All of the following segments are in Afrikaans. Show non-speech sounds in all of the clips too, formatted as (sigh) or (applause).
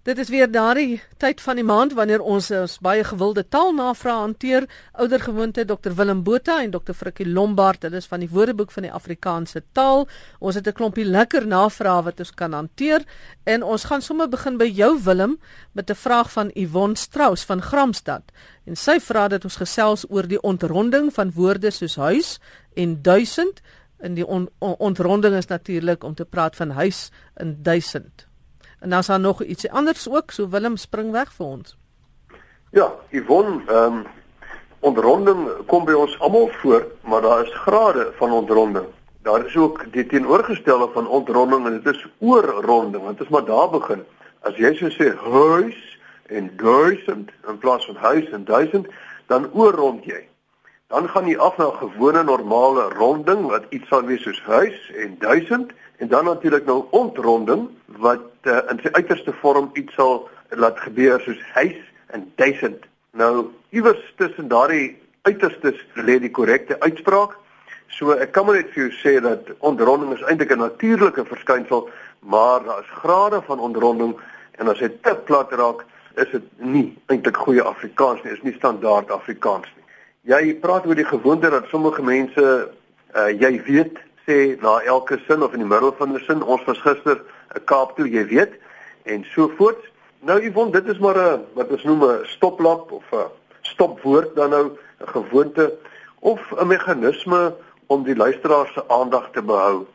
Dit is weer daardie tyd van die maand wanneer ons ons baie gewilde taalnavrae hanteer. Oudergewoonte Dr Willem Botha en Dr Frikkie Lombard, hulle is van die Woordeboek van die Afrikaanse taal. Ons het 'n klompie lekker navrae wat ons kan hanteer en ons gaan sommer begin by jou Willem met 'n vraag van Yvonne Strauss van Gramstad. En sy vra dat ons gesels oor die ontronding van woorde soos huis en duisend. En die on ontronding is natuurlik om te praat van huis in duisend. En dan's daar nog ietsie anders ook, so Willem spring weg vir ons. Ja, Yvonne, ehm um, ontronding kom by ons almal voor, maar daar is grade van ontronding. Daar is ook die teenoorgestelde van ontronding en dit is oorronding, want dit is maar daar begin. As jy so sê huis en duisend in plaas van huis en duisend, dan oorrond jy. Dan gaan jy af na 'n gewone normale ronding wat iets sal wees soos huis en duisend en dan natuurlik nou ontronding wat uh, in sy uiterste vorm iets sal laat gebeur soos huis en duisend. Nou iewers tussen daardie uiterstes lê die korrekte uitspraak. So ek kan maar net vir jou sê dat ontronding is eintlik 'n natuurlike verskynsel, maar daar is grade van ontronding en as dit te plat raak, is dit nie eintlik goeie Afrikaans nie, is nie standaard Afrikaans nie. Jy praat oor die gewoonte dat sommige mense uh, jy weet sê na elke sin of in die middel van 'n sin ons was gister 'n Kaap toe, jy weet, en so voort. Nou Yvonne, dit is maar 'n wat ons noem 'n stoplap of 'n stopwoord dan nou 'n gewoonte of 'n meganisme om die luisteraar se aandag te behou.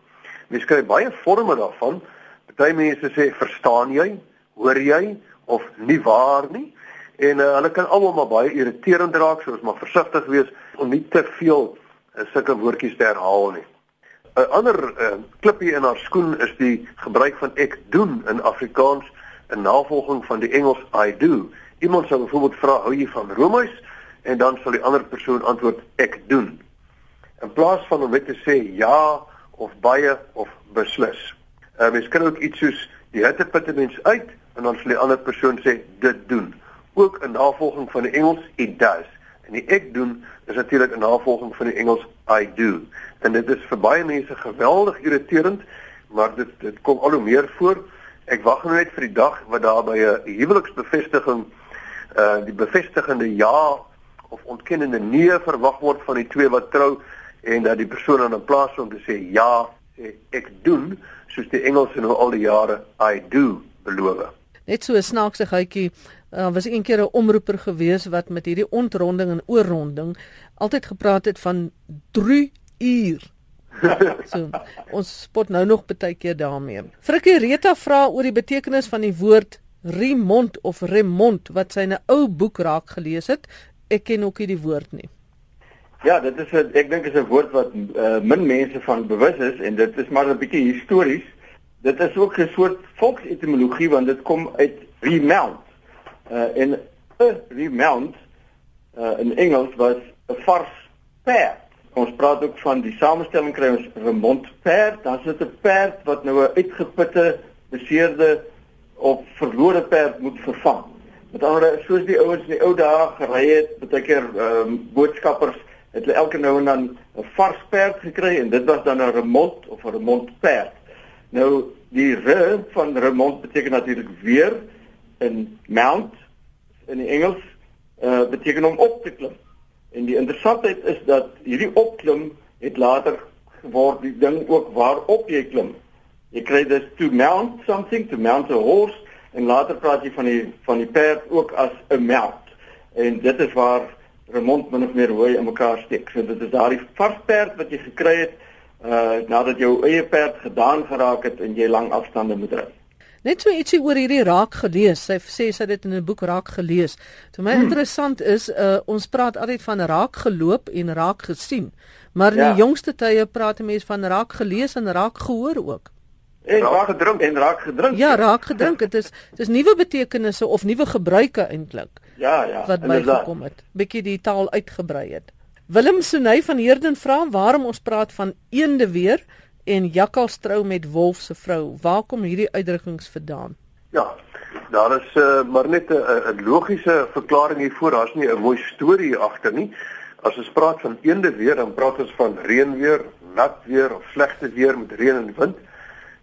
Mens kry baie forme daarvan. Party mense sê verstaan jy, hoor jy of nie waar nie. En uh, hulle kan almal maar baie irriterend raak, so ons moet versigtig wees om nie te veel uh, sulke woordjies te herhaal nie. 'n ander uh, klippie in haar skoen is die gebruik van ek doen in Afrikaans in navolging van die Engels I do. Iemand sou byvoorbeeld vra hou jy van roomys en dan sal die ander persoon antwoord ek doen. In plaas van om net te sê ja of baie of beslis. Uh, mens kan ook iets soos die hitte put 'n mens uit en dan sal die ander persoon sê dit doen. Ook in navolging van die Engels it does. En die ek doen is natuurlik 'n navolging van die Engels I do. En dit is vir baie mense geweldig irriterend, maar dit dit kom al hoe meer voor. Ek wag nou net vir die dag wat daar by 'n huweliksbevestiging uh die bevestigende ja of ontkennende nee verwag word van die twee wat trou en dat die persoon dan in plaas om te sê ja, sê ek doen soos die Engelse nou al die jare I do beloof. Net so 'n snaakse gytjie Daar uh, was een keer 'n omroeper gewees wat met hierdie ontronding en oorronding altyd gepraat het van 3 uur. (laughs) so, ons spot nou nog baie keer daarmee. Frikkie Reta vra oor die betekenis van die woord remont of remont wat sy in 'n ou boek raak gelees het. Ek ken ook nie die woord nie. Ja, dit is 'n ek dink is 'n woord wat uh, min mense van bewus is en dit is maar 'n bietjie histories. Dit is ook 'n soort volksetimologie want dit kom uit remount uh, en 'n remount uh, in Engels was 'n vars perd. Ons praat ook van die samestelling kry ons remont perd, dan sit 'n perd wat nou 'n uitgeputte, beseerde of verlore perd moet vervang. Met ander soos die ouens in die ou dae gery het, baie keer ehm um, boodskappers het hulle elke nou en dan 'n vars perd gekry en dit was dan 'n remont of 'n remont perd. Nou die re van remont beteken natuurlik weer in mount in die Engels uh beteken om op te klim. En die interessantheid is dat hierdie opklim het later geword die ding ook waarop jy klim. Jy kry dus to mount something to mount a horse en later praat jy van die van die perd ook as 'n mount. En dit is waar remont min of meer hoe in mekaar steek. So dit is daardie vars perd wat jy gekry het uh nadat jou eie perd gedaan geraak het en jy lang afstande moet ry. Net so ietsie oor hierdie raak gelees. Sy sê sy het dit in 'n boek raak gelees. Vir my hmm. interessant is uh ons praat altyd van raak geloop en raak gesien. Maar in ja. die jongste tye praat mense van raak gelees en raak gehoor ook. En raak gedrink en raak gedrink. Ja, raak gedrink. Dit is dis nuwe betekenisse of nuwe gebruike eintlik. Ja, ja. Wat bygekom het. Bietjie die taal uitgebrei het. Willem Sunay van Herden vra waarom ons praat van eende weer en jakkals trou met wolf se vrou. Waar kom hierdie uitdrukkings vandaan? Ja. Daar is uh, maar net 'n logiese verklaring hiervoor. Daar's nie 'n mooi storie agter nie. As ons praat van eende weer, dan praat ons van reën weer, nat weer of slegte weer met reën en wind.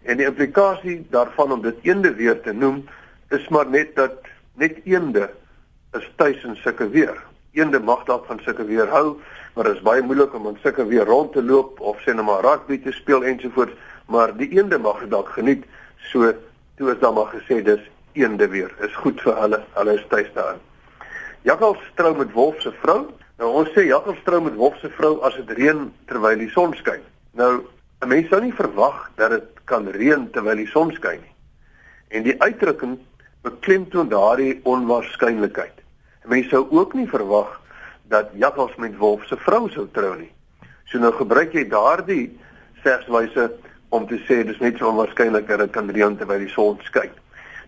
En die implikasie daarvan om dit eende weer te noem, is maar net dat net eende is tuis in sulke weer. Eende mag dalk van sulke weer hou, maar dit is baie moeilik om in sulke weer rond te loop of sê net maar rugby te speel ensovoorts, maar die eende mag dit dalk geniet. So toe is dan maar gesê dis eende weer. Is goed vir hulle. Hulle is tuis daarin. Jakkals trou met wolf se vrou. Nou ons sê jakkals trou met wolf se vrou as dit reën terwyl die son skyn. Nou 'n mens sou nie verwag dat dit kan reën terwyl die son skyn nie. En die uitdrukking beklemtoon daardie onwaarskynlikheid. 'n Mens sou ook nie verwag dat jakkals met wolf se vrou sou trou nie. So nou gebruik jy daardie segswyse om te sê dis net so onwaarskynlik dat dit kan reën terwyl die son skyn.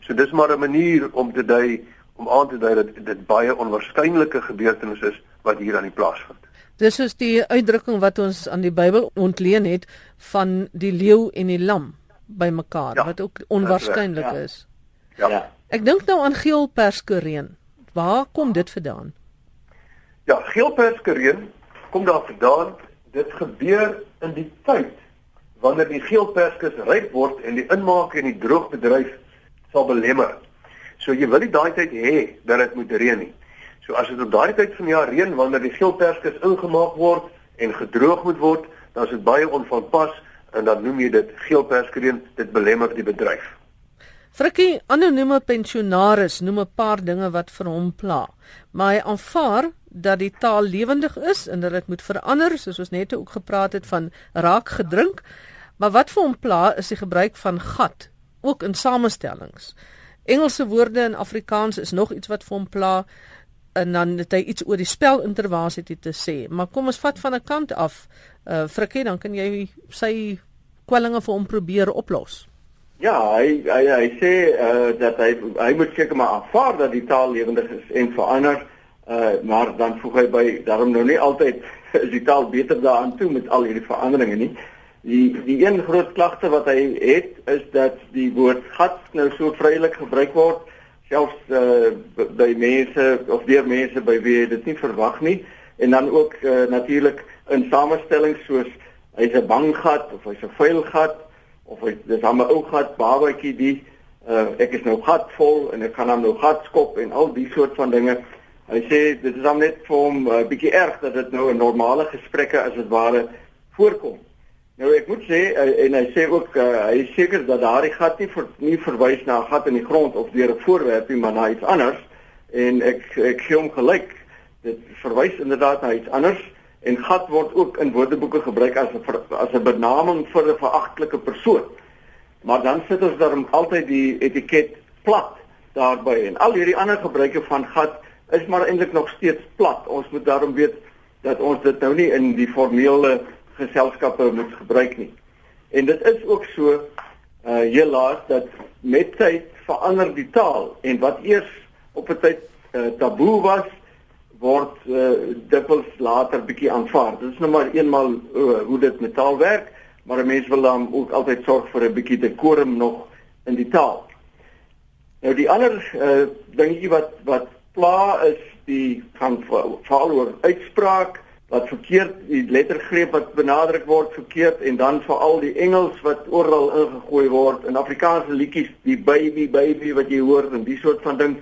So dis maar 'n manier om te dui om aan te dui dat dit baie onwaarskynlike gebeurtenis is wat hier aan die plaas vind. Dis is die uitdrukking wat ons aan die Bybel ontleen het van die leeu en die lam bymekaar ja, wat ook onwaarskynlik ja. is. Ja. ja. Ek dink nou aan geelperskereen. Waar kom dit vandaan? Ja, geelperskereen kom daar vandaan. Dit gebeur in die tyd wanneer die geelperskes ryp word en die inmaak en die droogbedryf sal belemmer. So jy wil nie daai tyd hê dat dit moet reën nie. So as dit op daai tyd van die jaar reën wanneer die geelperskes ingemaak word en gedroog moet word, dan is dit baie onvanpas en dan noem jy dit geelperskereën, dit belemmer die bedryf. Frikkie, anonieme pensionaris noem 'n paar dinge wat vir hom pla. Maar hy aanvaar dat die taal lewendig is en dat dit moet verander, soos ons net ook gepraat het van raak gedrink. Maar wat vir hom pla is die gebruik van gat, ook in samestellings. Engelse woorde in Afrikaans is nog iets wat vir hom pla en dan het hy iets oor die spelintervasie te sê. Maar kom ons vat van 'n kant af. Uh Frikkie, dan kan jy sy kwellinge vir hom probeer oplos. Ja, hy hy hy sê uh dat hy hy moet seker maar aanvaar dat die taal lewendig is en verander. Uh maar dan voeg hy by daarom nou nie altyd (laughs) is die taal beter daaraan toe met al hierdie veranderinge nie. Die die een groot klagte wat hy het is dat die woord gat nou so vrylik gebruik word selfs uh by mense of deur mense by wie jy dit nie verwag nie en dan ook uh, natuurlik in samestellings soos hy's 'n bang gat of hy's 'n vuil gat of hy dis 'n ou gat babatjie die uh, ek is nou gatvol en ek kan hom nou gatskop en al die soort van dinge. Hy sê dit is dan net vir hom 'n uh, bietjie erg dat dit nou 'n normale gesprekke as dit ware voorkom. Nou ek moet sê uh, en hy sê ook uh, hy is seker dat daardie gat nie vir nie verwys na 'n gat in die grond of deur 'n voorwerp nie, maar na iets anders en ek ek gee hom gelyk. Dit verwys inderdaad na iets anders en gat word ook in woordeboeke gebruik as 'n as 'n benaming vir 'n veragtelike persoon. Maar dan sit ons daarom altyd die etiket plat daarbey en al hierdie ander gebruike van gat is maar eintlik nog steeds plat. Ons moet daarom weet dat ons dit nou nie in die formele geselskappe moet gebruik nie. En dit is ook so uh helaas dat met tyd verander die taal en wat eers op 'n tyd uh, taboe was word uh, dikwels later bietjie aanvaar. Dit is nou maar eenmal uh, hoe dit met taal werk, maar 'n mens wil dan ook altyd sorg vir 'n bietjie dekorum nog in die taal. Nou die ander uh, dingetjie wat wat pla is die gaan veral oor uitspraak wat verkeerd die lettergreep wat benadruk word verkeerd en dan veral die Engels wat oral ingegooi word in Afrikaanse liedjies die baby baby wat jy hoor en die soort van ding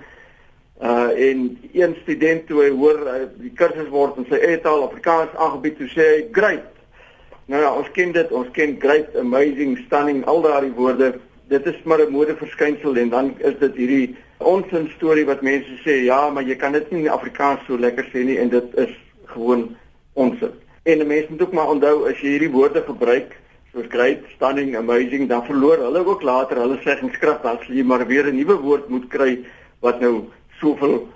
Uh en een student toe hy hoor uh, die kursus word in sy eie-taal Afrikaans aangebied toe sê hy great. Nou ja, ons ken dit, ons ken great, amazing, stunning, al daardie woorde. Dit is maar 'n modeverskynsel en dan is dit hierdie onsin storie wat mense sê ja, maar jy kan dit nie in Afrikaans so lekker sê nie en dit is gewoon onsin. En mense moet ook maar onthou as jy hierdie woorde gebruik soos great, stunning, amazing, dan verloor hulle ook later hulle seggingskrag as jy maar weer 'n nuwe woord moet kry wat nou soveel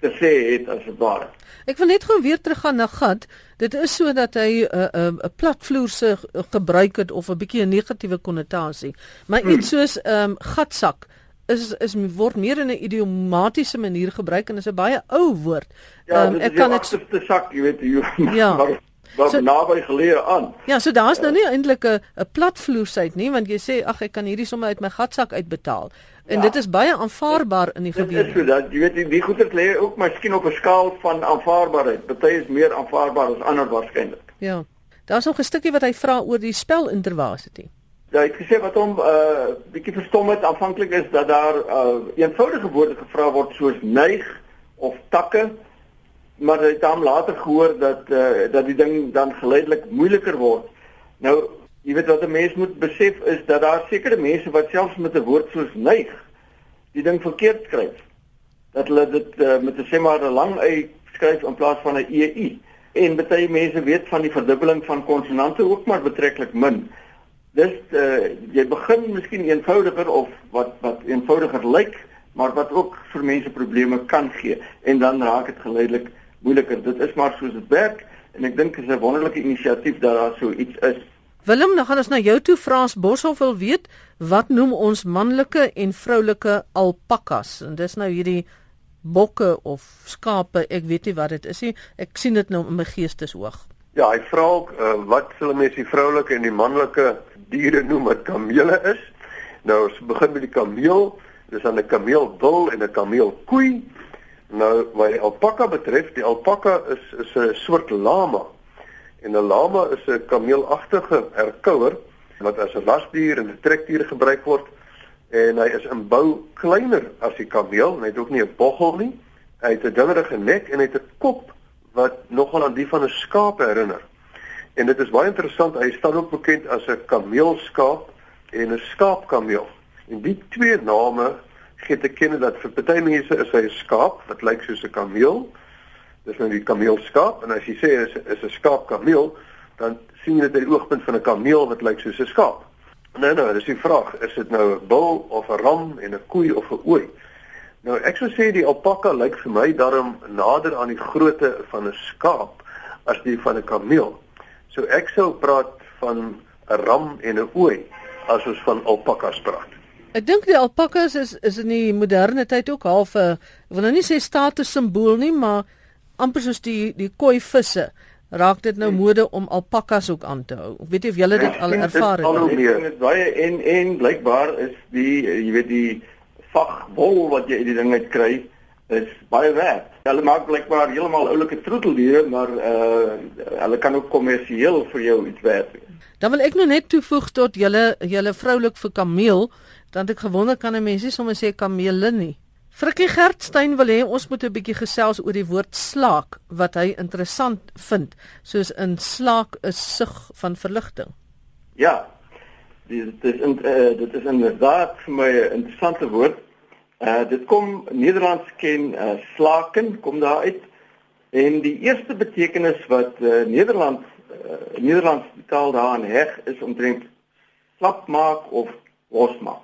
te sê het as dit ware. Ek wil net gou weer teruggaan na gat. Dit is so dat hy 'n uh, 'n uh, 'n platvloerse gebruik het of 'n bietjie 'n negatiewe konnotasie. Maar hmm. iets soos ehm um, gatsak is is word meer in 'n idiomatiese manier gebruik en is 'n baie ou woord. Ja, um, ek kan dit te sak, jy weet jy. (laughs) Ja. Maar, wat so, naby geleë aan. Ja, so daar's nou nie eintlik 'n 'n platvloersheid nie, want jy sê ag ek kan hierdie somme uit my gatsak uitbetaal. En ja. dit is baie aanvaarbaar in die gebied. Dit is so dat jy weet die, die goeder lê ook miskien op 'n skaal van aanvaarbaarheid. Party is meer aanvaarbaar as ander waarskynlik. Ja. Daar's nog 'n stukkie wat hy vra oor die spelintervasie. Ja, ek gesê wat hom 'n uh, bietjie verstom het aanvanklik is dat daar uh, eenvoudige woorde gevra word soos neig of takke, maar hy het dan later gehoor dat uh, dat die ding dan geleidelik moeiliker word. Nou, jy weet wat 'n mens moet besef is dat daar sekere mense wat selfs met 'n woord soos neig die ding verkeerd skryf. Dat hulle dit uh, met 'n sê maar 'n lang y skryf in plaas van 'n ei. En baie mense weet van die verdubbeling van konsonante ook maar betreklik min. Dis uh, jy begin miskien eenvoudiger of wat wat eenvoudiger lyk, maar wat ook vir mense probleme kan gee en dan raak dit geleidelik moeiliker. Dit is maar soos dit werk en ek dink dit is 'n wonderlike inisiatief dat daar so iets is. Willem, dan gaan ons na jou toe Frans Boshoff wil weet wat noem ons manlike en vroulike alpakas en dis nou hierdie bokke of skape, ek weet nie wat dit is nie. Ek sien dit nou in my geesteshoog. Ja, hy vra ook uh, wat sal mense die vroulike en die manlike diere noem wat kamele is. Nou ons begin met die kameel. Dis dan 'n kameelbul en 'n kameelkoei. Nou wat die alpaka betref, die alpaka is is 'n soort lama. En 'n lama is 'n kameelagtige herkouer wat as 'n lasdier en 'n trekdier gebruik word en hy is in bou kleiner as die kameel, hy het ook nie 'n boggel nie. Hy het 'n dingerige nek en hy het 'n kop wat nogal aan die van 'n skaap herinner. En dit is baie interessant, hy staan ook bekend as 'n kameelskaap en 'n skaapkameel. En die twee name gee te kenne dat vir party mense is hy 'n skaap wat lyk soos 'n kameel. Dis nou die kameelskaap en as jy sê is is 'n skaapkameel, dan sien jy dit uit die oogpunt van 'n kameel wat lyk soos 'n skaap. Nou nou, dis die vraag, is dit nou 'n bul of 'n ram en 'n koei of 'n ooi? Nou ek sou sê die alpaka lyk vir my daarom nader aan die grootte van 'n skaap as die van 'n kameel. So ek sou praat van 'n ram en 'n ooi as ons van alpakas praat. Ek dink die alpakas is is in die moderne tyd ook half 'n wil nou nie sê status simbool nie, maar amper soos die die koi visse. Raak dit nou mode om alpakas ook aan te hou? Weet jy of julle dit al ervaar het? Dit is baie en en blykbaar is die jy weet die vagwol wat jy uit die ding uit kry is baie werd. Hulle maak blykbaar heeltemal oulike troeteldiere, maar uh hulle kan ook kommersieel vir jou iets werd wees. Dan wil ek nou net toevoeg tot julle julle vroulik vir kameel, dan ek gewonder kan 'n mensie sommer sê kamele nie. Frikkie Gertstein wil hê ons moet 'n bietjie gesels oor die woord slaak wat hy interessant vind, soos in slaak is sug van verligting. Ja, dit is in, uh, dit is inderdaad vir my 'n interessante woord. Uh dit kom Nederlands ken uh, slaken kom daar uit en die eerste betekenis wat uh, Nederland uh, Nederlands taal daaraan heg is omtrent slap maak of losmaak.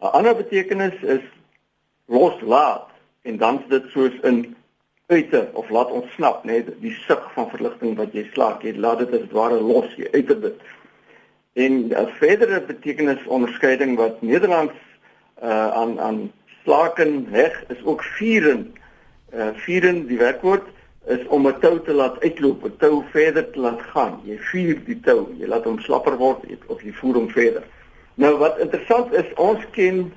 'n Ander betekenis is loslaat en dan is dit soos in uite of laat ontsnap, net die sug van verligting wat jy slaak, jy laat dit as ware los, jy uiter dit. En 'n verdere betekenis onderskeiding wat Nederlands uh aan aan slaken heg is ook vieren. Uh vieren die werkwoord is om 'n tou te laat uitloop, 'n tou verder te laat gaan. Jy vier die tou, jy laat hom slapper word of jy voer hom verder. Nou wat interessant is, ons ken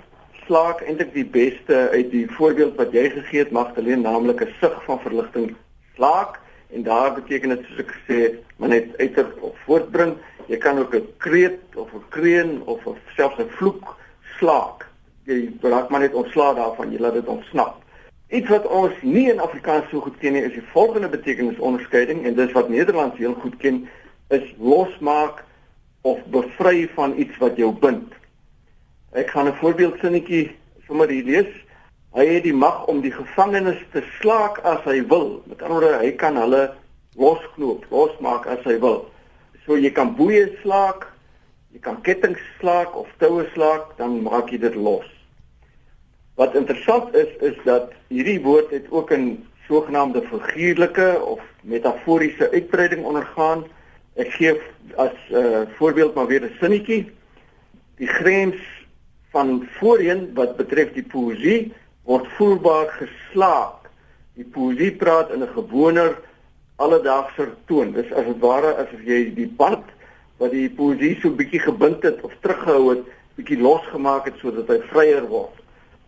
slaak eintlik die beste uit die voorbeeld wat jy gegee het Magdalene, naamlik 'n sug van verligting slaak en daar beteken dit soos ek gesê het, maar net uiter of voortbring Jy kan ook 'n kreet of 'n kreun of selfs 'n vloek slaak. Jy raak maar net ontslaa daarvan, jy laat dit ontsnap. Iets wat ons nie in Afrikaans so goed ken nie, is die volgende betekenisonderskeiding en dis wat Nederlands heel goed ken, is losmaak of bevry van iets wat jou bind. Ek gaan 'n voorbeeldsinnetjie sommer hier lees. Hy het die mag om die gevangenes te slaak as hy wil. Met ander woorde, hy kan hulle losknoop, losmaak as hy wil. So jy kan boeie slaak, jy kan kettinge slaak of toue slaak, dan maak jy dit los. Wat interessant is is dat hierdie woord het ook 'n sogenaamde figuurlike of metaforiese uitbreiding ondergaan. Ek gee as 'n uh, voorbeeld maar weer 'n sinnetjie. Die grens van voorheen wat betref die poesie word voelbaar geslaak. Die poesie praat in 'n gewoner alledaagse toon. Dis as dit ware asof jy die band wat die poesie so bietjie gebind het of teruggehou het, bietjie losgemaak het sodat hy vryer word.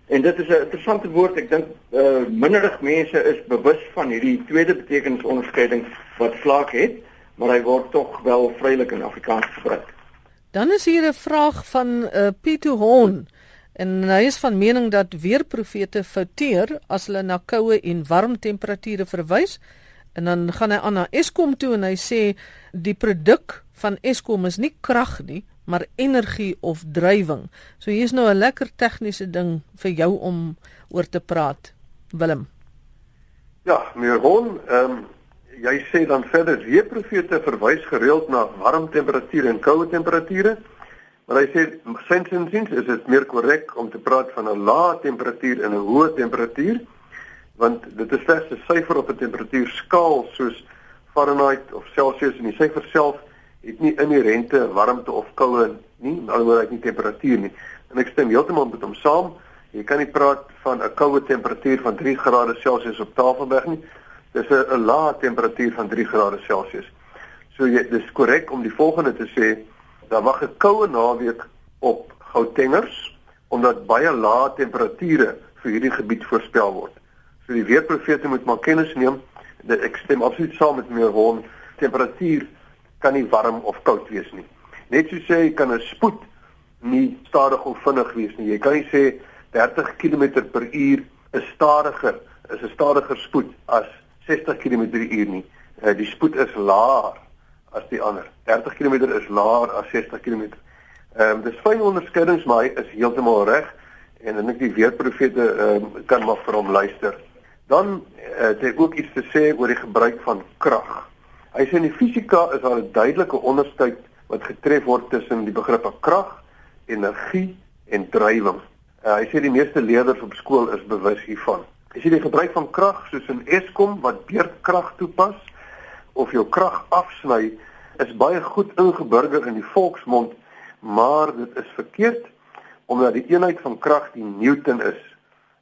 En dit is 'n interessante woord. Ek dink uh, minderig mense is bewus van hierdie tweede betekenisonderskeiding wat vlak het, maar hy word tog wel vrylik in Afrikaans gebruik. Dan is hier 'n vraag van uh, Pieter Horn en hy is van mening dat weerprofete fouteer as hulle na koue en warm temperature verwys. En dan gaan hy aan na Eskom toe en hy sê die produk van Eskom is nie krag nie, maar energie of drywing. So hier's nou 'n lekker tegniese ding vir jou om oor te praat, Willem. Ja, Hon, ehm um, jy sê dan verder weerprofete verwys gereeld na warm temperature en koue temperature. Maar hy sê sins en sins is dit meer korrek om te praat van 'n lae temperatuur en 'n hoë temperatuur want dit is slegs 'n syfer op 'n temperatuurskaal soos Fahrenheit of Celsius en die syfer self het nie inherente warmte of koue nie, alhoewel dit nie temperatuur nie. En ek stem heeltemal met hom saam. Jy kan nie praat van 'n koue temperatuur van 3 grade Celsius op Tafelberg nie. Dis 'n lae temperatuur van 3 grade Celsius. So jy dis korrek om die volgende te sê, daar mag 'n koue naweek op Gautengers omdat baie lae temperature vir hierdie gebied voorspel word. So die weerprofete moet maar kennis neem. Ek stem absoluut saam met meneer Horn. Temperatuur kan nie warm of koud wees nie. Net so sê jy kan 'n spoed nie stadig of vinnig wees nie. Jy kan nie sê 30 km/h is stadiger, is 'n stadiger spoed as 60 km/h nie. Uh, die spoed is laer as die ander. 30 km is laer as 60 km. Ehm um, dis fyn onderskeidings, maar hy is heeltemal reg en dan ek die weerprofete ehm um, kan maar vir hom luister. Dan uh, het hy ook iets te sê oor die gebruik van krag. Hy sê in die fisika is daar 'n duidelike onderskeid wat getref word tussen die begrippe krag, energie en drywing. Uh, hy sê die meeste leerders op skool is bewus hiervan. As jy die gebruik van krag soos in Eskom wat beurtkrag toepas of jou krag afsny, is baie goed ingeburger in die volksmond, maar dit is verkeerd omdat die eenheid van krag die newton is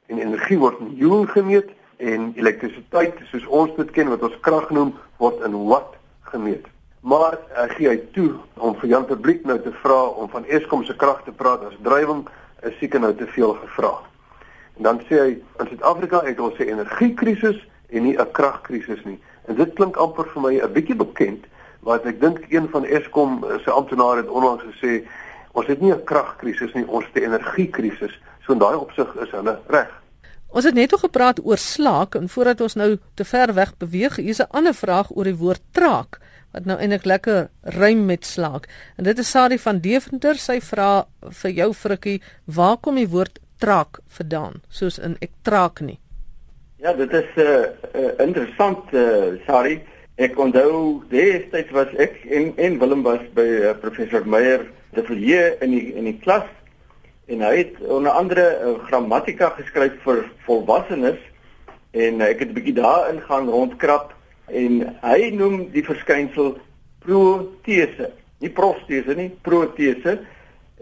en energie word in joule gemeet en elektrisiteit soos ons dit ken wat ons krag noem word in watt gemeet. Maar ek gee hy toe om vir Jan Publiek nou te vra om van Eskom se krag te praat as drywing is seker nou te veel gevra. En dan sê hy in Suid-Afrika het ons 'n energiekrisis en nie 'n kragkrisis nie. En dit klink amper vir my 'n bietjie bekend wat ek dink een van Eskom se amptenare het onlangs gesê ons het nie 'n kragkrisis nie, ons het 'n energiekrisis. So in daai opsig is hulle reg. Ons het net oor gepraat oor slaak en voordat ons nou te ver weg beweeg, is 'n ander vraag oor die woord traak wat nou eintlik lekker rym met slaak. En dit is Sari van Deventer, sy vra vir jou frikkie, waar kom die woord traak vandaan, soos in ek traak nie. Ja, dit is 'n uh, uh, interessant uh, sorry. Ek onthou destyds was ek en en Willem was by uh, professor Meyer de Villiers in die in die klas en hy het onder andere uh, grammatika geskryf vir volwassenes en uh, ek het 'n bietjie daarin gaan rondkrap en hy noem die verskynsel protese, nie prostese nie, protese.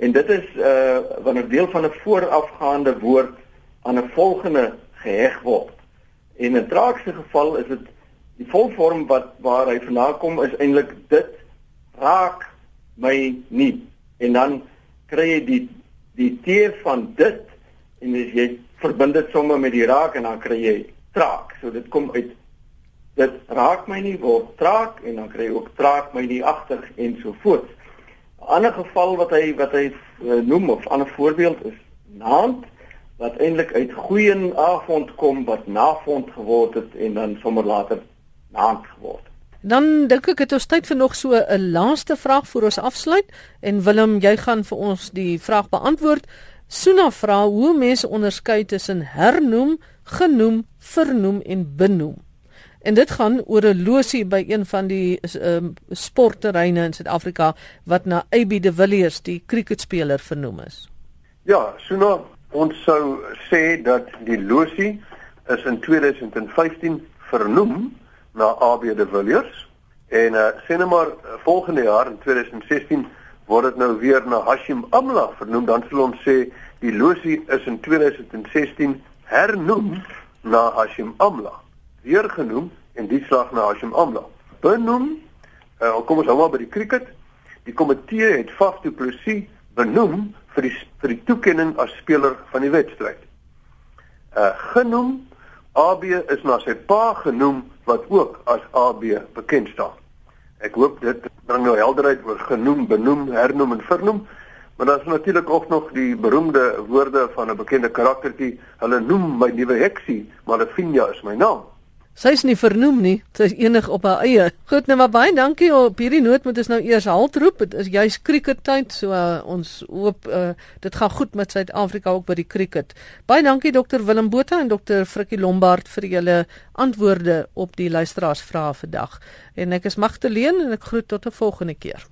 En dit is uh wanneer deel van 'n voorafgaande woord aan 'n volgende geheg word. En in traagste geval is dit die volvorm wat waar hy vandaan kom is eintlik dit raak my nie. En dan kry jy die die teer van dit en as jy verbind dit sommer met die raak en dan kry jy traak. So dit kom uit dit raak my nie word traak en dan kry jy ook traak my nie agter en so voort. 'n ander geval wat hy wat hy uh, noem of 'n ander voorbeeld is naand wat eintlik uit goeie avond kom wat navond geword het en dan sommer later naand geword. Dan dink ek het ons tyd vir nog so 'n laaste vraag voor ons afsluit en Willem jy gaan vir ons die vraag beantwoord. Suna vra hoe mense onderskei tussen hernoem, genoem, vernoem en benoem. En dit gaan oor 'n losie by een van die um, sportterreine in Suid-Afrika wat na AB de Villiers, die cricketspeler vernoem is. Ja, nou ons sou sê dat die losie is in 2015 vernoem na AB de Villiers en uh, sê net maar volgende jaar in 2016 word dit nou weer na Hashim Amla vernoem dan sal ons sê die losie is in 2016 hernoem na Hashim Amla weer genoem en die slag na Hashim Amla. Benoem, uh, kom ons hou maar by die cricket. Die komitee het Faf du Plessis benoem vir die vir die toekenning as speler van die wedstryd. Uh genoem AB is na sy pa genoem wat ook as AB bekend staan. Ek hoop dit bring nou helderheid oor genoem, benoem, hernoem en vernoem. Maar daar is natuurlik ook nog die beroemde woorde van 'n bekende karaktertjie. Hulle noem my nuwe heksie, maar Lavinia is my naam. Sy's nie vernoem nie. Sy's enig op haar eie. Goed, nou maar baie dankie op hierdie noot moet ons nou eers haltroep. Dit is juis cricket-tyd, so uh, ons hoop uh, dit gaan goed met Suid-Afrika ook by die cricket. Baie dankie dokter Willem Botha en dokter Frikkie Lombard vir julle antwoorde op die luisteraarsvrae vandag. En ek is Magtleen en ek groet tot 'n volgende keer.